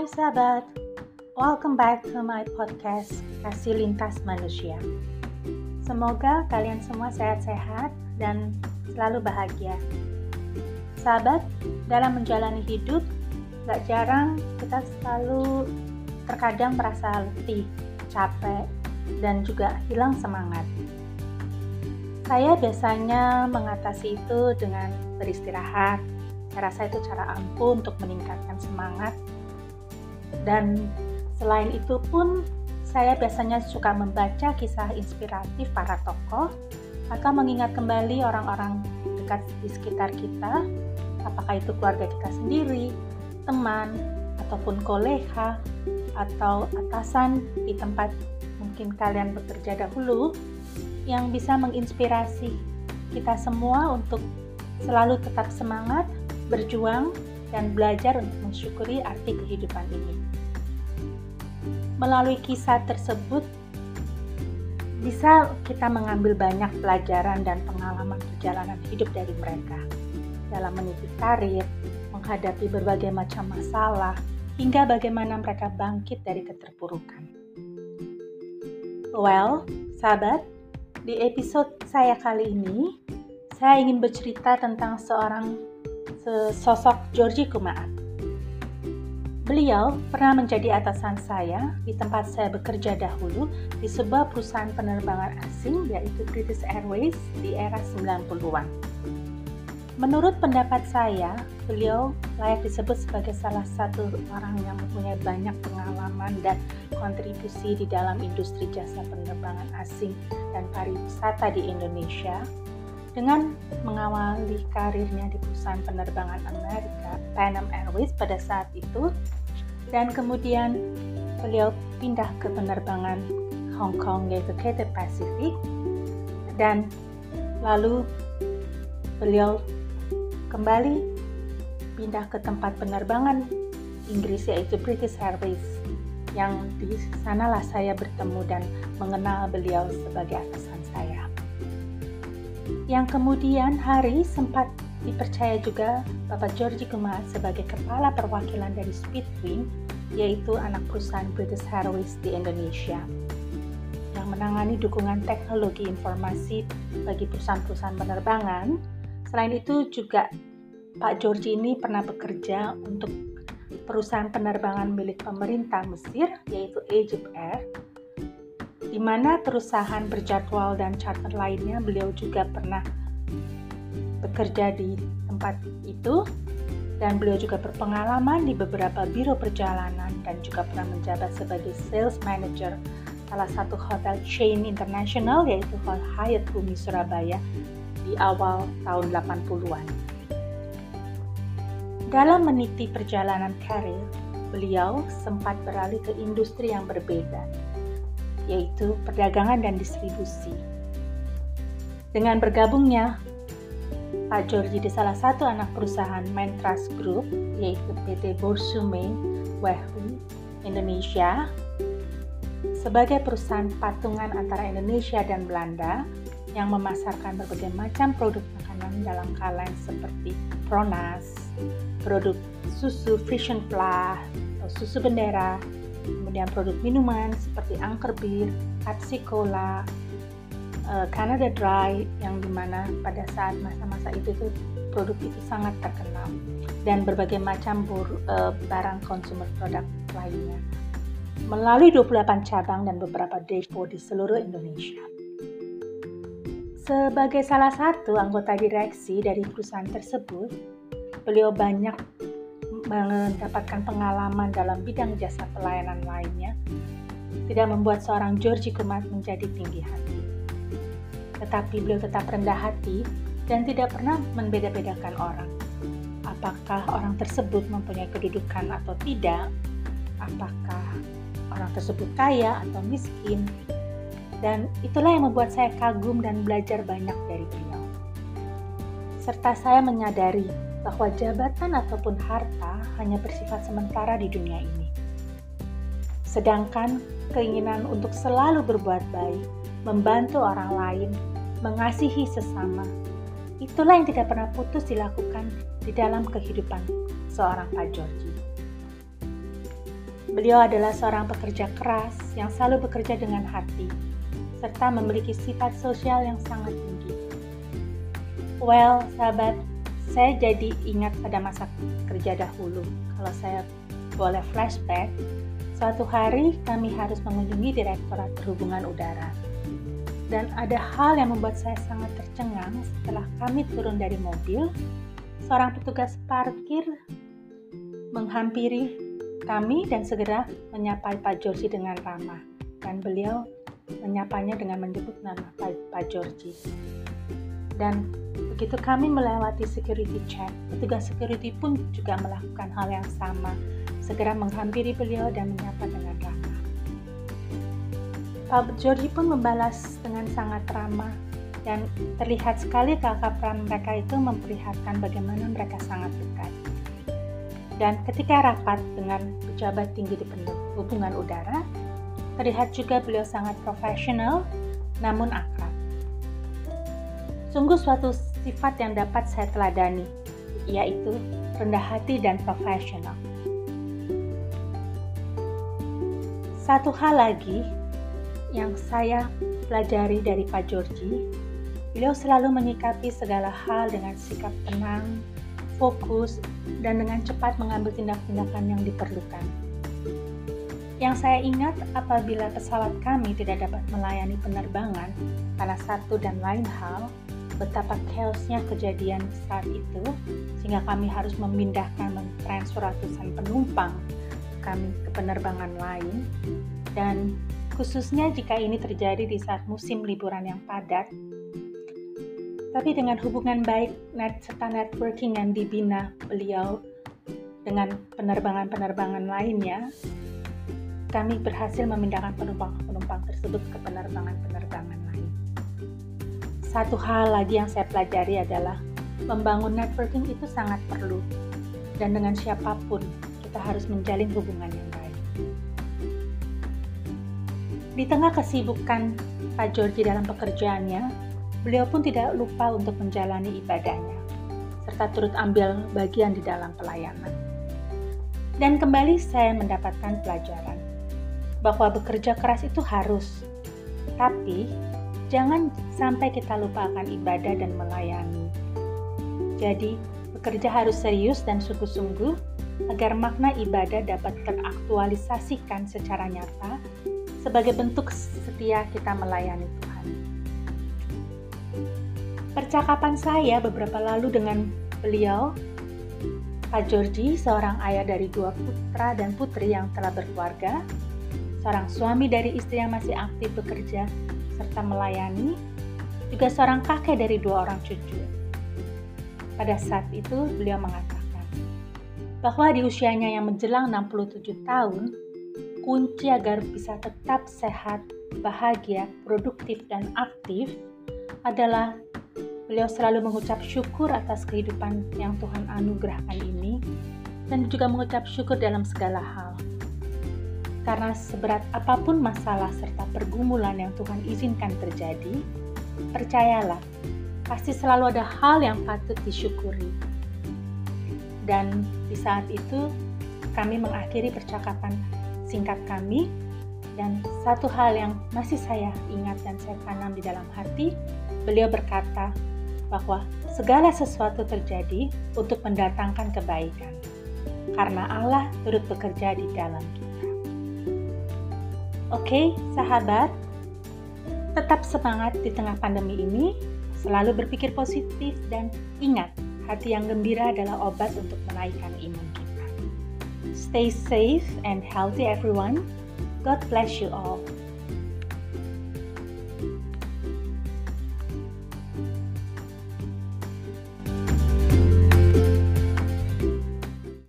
Hai sahabat, welcome back to my podcast Kasih Lintas Manusia. Semoga kalian semua sehat-sehat dan selalu bahagia. Sahabat, dalam menjalani hidup, gak jarang kita selalu terkadang merasa letih, capek, dan juga hilang semangat. Saya biasanya mengatasi itu dengan beristirahat. Saya rasa itu cara ampuh untuk meningkatkan semangat. Dan selain itu pun saya biasanya suka membaca kisah inspiratif para tokoh atau mengingat kembali orang-orang dekat di sekitar kita, apakah itu keluarga kita sendiri, teman, ataupun kolega, atau atasan di tempat mungkin kalian bekerja dahulu yang bisa menginspirasi kita semua untuk selalu tetap semangat, berjuang, dan belajar untuk mensyukuri arti kehidupan ini. Melalui kisah tersebut, bisa kita mengambil banyak pelajaran dan pengalaman perjalanan hidup dari mereka dalam meniti karir, menghadapi berbagai macam masalah, hingga bagaimana mereka bangkit dari keterpurukan. Well, sahabat, di episode saya kali ini, saya ingin bercerita tentang seorang sosok Georgie Kumaat. Beliau pernah menjadi atasan saya di tempat saya bekerja dahulu di sebuah perusahaan penerbangan asing yaitu British Airways di era 90-an. Menurut pendapat saya, beliau layak disebut sebagai salah satu orang yang mempunyai banyak pengalaman dan kontribusi di dalam industri jasa penerbangan asing dan pariwisata di Indonesia dengan mengawali karirnya di perusahaan penerbangan Amerika, Pan Am Airways pada saat itu dan kemudian beliau pindah ke penerbangan Hong Kong yaitu Cathay Pacific dan lalu beliau kembali pindah ke tempat penerbangan Inggris yaitu British Airways yang di sanalah saya bertemu dan mengenal beliau sebagai atasan. Yang kemudian hari sempat dipercaya juga Bapak Georgie Kumat sebagai kepala perwakilan dari Speedwing yaitu anak perusahaan British Airways di Indonesia yang menangani dukungan teknologi informasi bagi perusahaan-perusahaan penerbangan. Selain itu juga Pak George ini pernah bekerja untuk perusahaan penerbangan milik pemerintah Mesir yaitu Egypt Air di mana perusahaan berjadwal dan charter lainnya beliau juga pernah bekerja di tempat itu dan beliau juga berpengalaman di beberapa biro perjalanan dan juga pernah menjabat sebagai sales manager salah satu hotel chain internasional yaitu Hyatt Bumi Surabaya di awal tahun 80-an. Dalam meniti perjalanan karir, beliau sempat beralih ke industri yang berbeda, yaitu perdagangan dan distribusi. Dengan bergabungnya Pak Georgi di salah satu anak perusahaan Mentras Group, yaitu PT Borsume Wehu Indonesia, sebagai perusahaan patungan antara Indonesia dan Belanda, yang memasarkan berbagai macam produk makanan dalam kalian seperti Pronas, produk susu Frisian Plah, susu bendera, kemudian produk minuman seperti Angker Bir, Pepsi Cola, eh, Canada Dry yang di mana pada saat masa-masa itu tuh produk itu sangat terkenal dan berbagai macam eh, barang konsumer produk lainnya melalui 28 cabang dan beberapa depo di seluruh Indonesia. Sebagai salah satu anggota direksi dari perusahaan tersebut, beliau banyak mendapatkan pengalaman dalam bidang jasa pelayanan lainnya, tidak membuat seorang Georgie Kumat menjadi tinggi hati. Tetapi beliau tetap rendah hati dan tidak pernah membeda-bedakan orang. Apakah orang tersebut mempunyai kedudukan atau tidak, apakah orang tersebut kaya atau miskin, dan itulah yang membuat saya kagum dan belajar banyak dari beliau. Serta saya menyadari bahwa jabatan ataupun harta hanya bersifat sementara di dunia ini. Sedangkan keinginan untuk selalu berbuat baik, membantu orang lain, mengasihi sesama, itulah yang tidak pernah putus dilakukan di dalam kehidupan seorang Pak Georgie. Beliau adalah seorang pekerja keras yang selalu bekerja dengan hati, serta memiliki sifat sosial yang sangat tinggi. Well, sahabat, saya jadi ingat pada masa kerja dahulu. Kalau saya boleh flashback, suatu hari kami harus mengunjungi Direktorat Perhubungan Udara. Dan ada hal yang membuat saya sangat tercengang setelah kami turun dari mobil, seorang petugas parkir menghampiri kami dan segera menyapa Pak Georgi dengan ramah dan beliau menyapanya dengan menyebut nama Pak, Pak Georgi. Dan begitu kami melewati security check, petugas security pun juga melakukan hal yang sama, segera menghampiri beliau dan menyapa dengan ramah. Pak Georgi pun membalas dengan sangat ramah dan terlihat sekali kakak peran mereka itu memperlihatkan bagaimana mereka sangat dekat. Dan ketika rapat dengan pejabat tinggi di hubungan udara, terlihat juga beliau sangat profesional namun akrab. Sungguh suatu sifat yang dapat saya teladani, yaitu rendah hati dan profesional. Satu hal lagi yang saya pelajari dari Pak Georgi, beliau selalu menyikapi segala hal dengan sikap tenang, fokus, dan dengan cepat mengambil tindak-tindakan yang diperlukan. Yang saya ingat apabila pesawat kami tidak dapat melayani penerbangan karena satu dan lain hal, betapa chaosnya kejadian saat itu, sehingga kami harus memindahkan mentransfer ratusan penumpang kami ke penerbangan lain, dan khususnya jika ini terjadi di saat musim liburan yang padat, tapi dengan hubungan baik net serta networking yang dibina beliau dengan penerbangan-penerbangan lainnya, kami berhasil memindahkan penumpang-penumpang tersebut ke penerbangan-penerbangan lain. Satu hal lagi yang saya pelajari adalah membangun networking itu sangat perlu dan dengan siapa pun kita harus menjalin hubungan yang baik. Di tengah kesibukan Pak Georgi dalam pekerjaannya, beliau pun tidak lupa untuk menjalani ibadahnya, serta turut ambil bagian di dalam pelayanan. Dan kembali saya mendapatkan pelajaran bahwa bekerja keras itu harus, tapi jangan sampai kita lupa akan ibadah dan melayani. Jadi, bekerja harus serius dan sungguh-sungguh agar makna ibadah dapat teraktualisasikan secara nyata sebagai bentuk setia kita melayani Tuhan. Percakapan saya beberapa lalu dengan beliau, Pak Georgi, seorang ayah dari dua putra dan putri yang telah berkeluarga, seorang suami dari istri yang masih aktif bekerja serta melayani, juga seorang kakek dari dua orang cucu. Pada saat itu, beliau mengatakan bahwa di usianya yang menjelang 67 tahun, kunci agar bisa tetap sehat, bahagia, produktif, dan aktif adalah Beliau selalu mengucap syukur atas kehidupan yang Tuhan anugerahkan ini dan juga mengucap syukur dalam segala hal. Karena seberat apa pun masalah serta pergumulan yang Tuhan izinkan terjadi, percayalah, pasti selalu ada hal yang patut disyukuri. Dan di saat itu, kami mengakhiri percakapan singkat kami dan satu hal yang masih saya ingat dan saya tanam di dalam hati, beliau berkata, bahwa segala sesuatu terjadi untuk mendatangkan kebaikan, karena Allah turut bekerja di dalam kita. Oke, sahabat, tetap semangat di tengah pandemi ini, selalu berpikir positif, dan ingat, hati yang gembira adalah obat untuk menaikkan imun kita. Stay safe and healthy, everyone. God bless you all.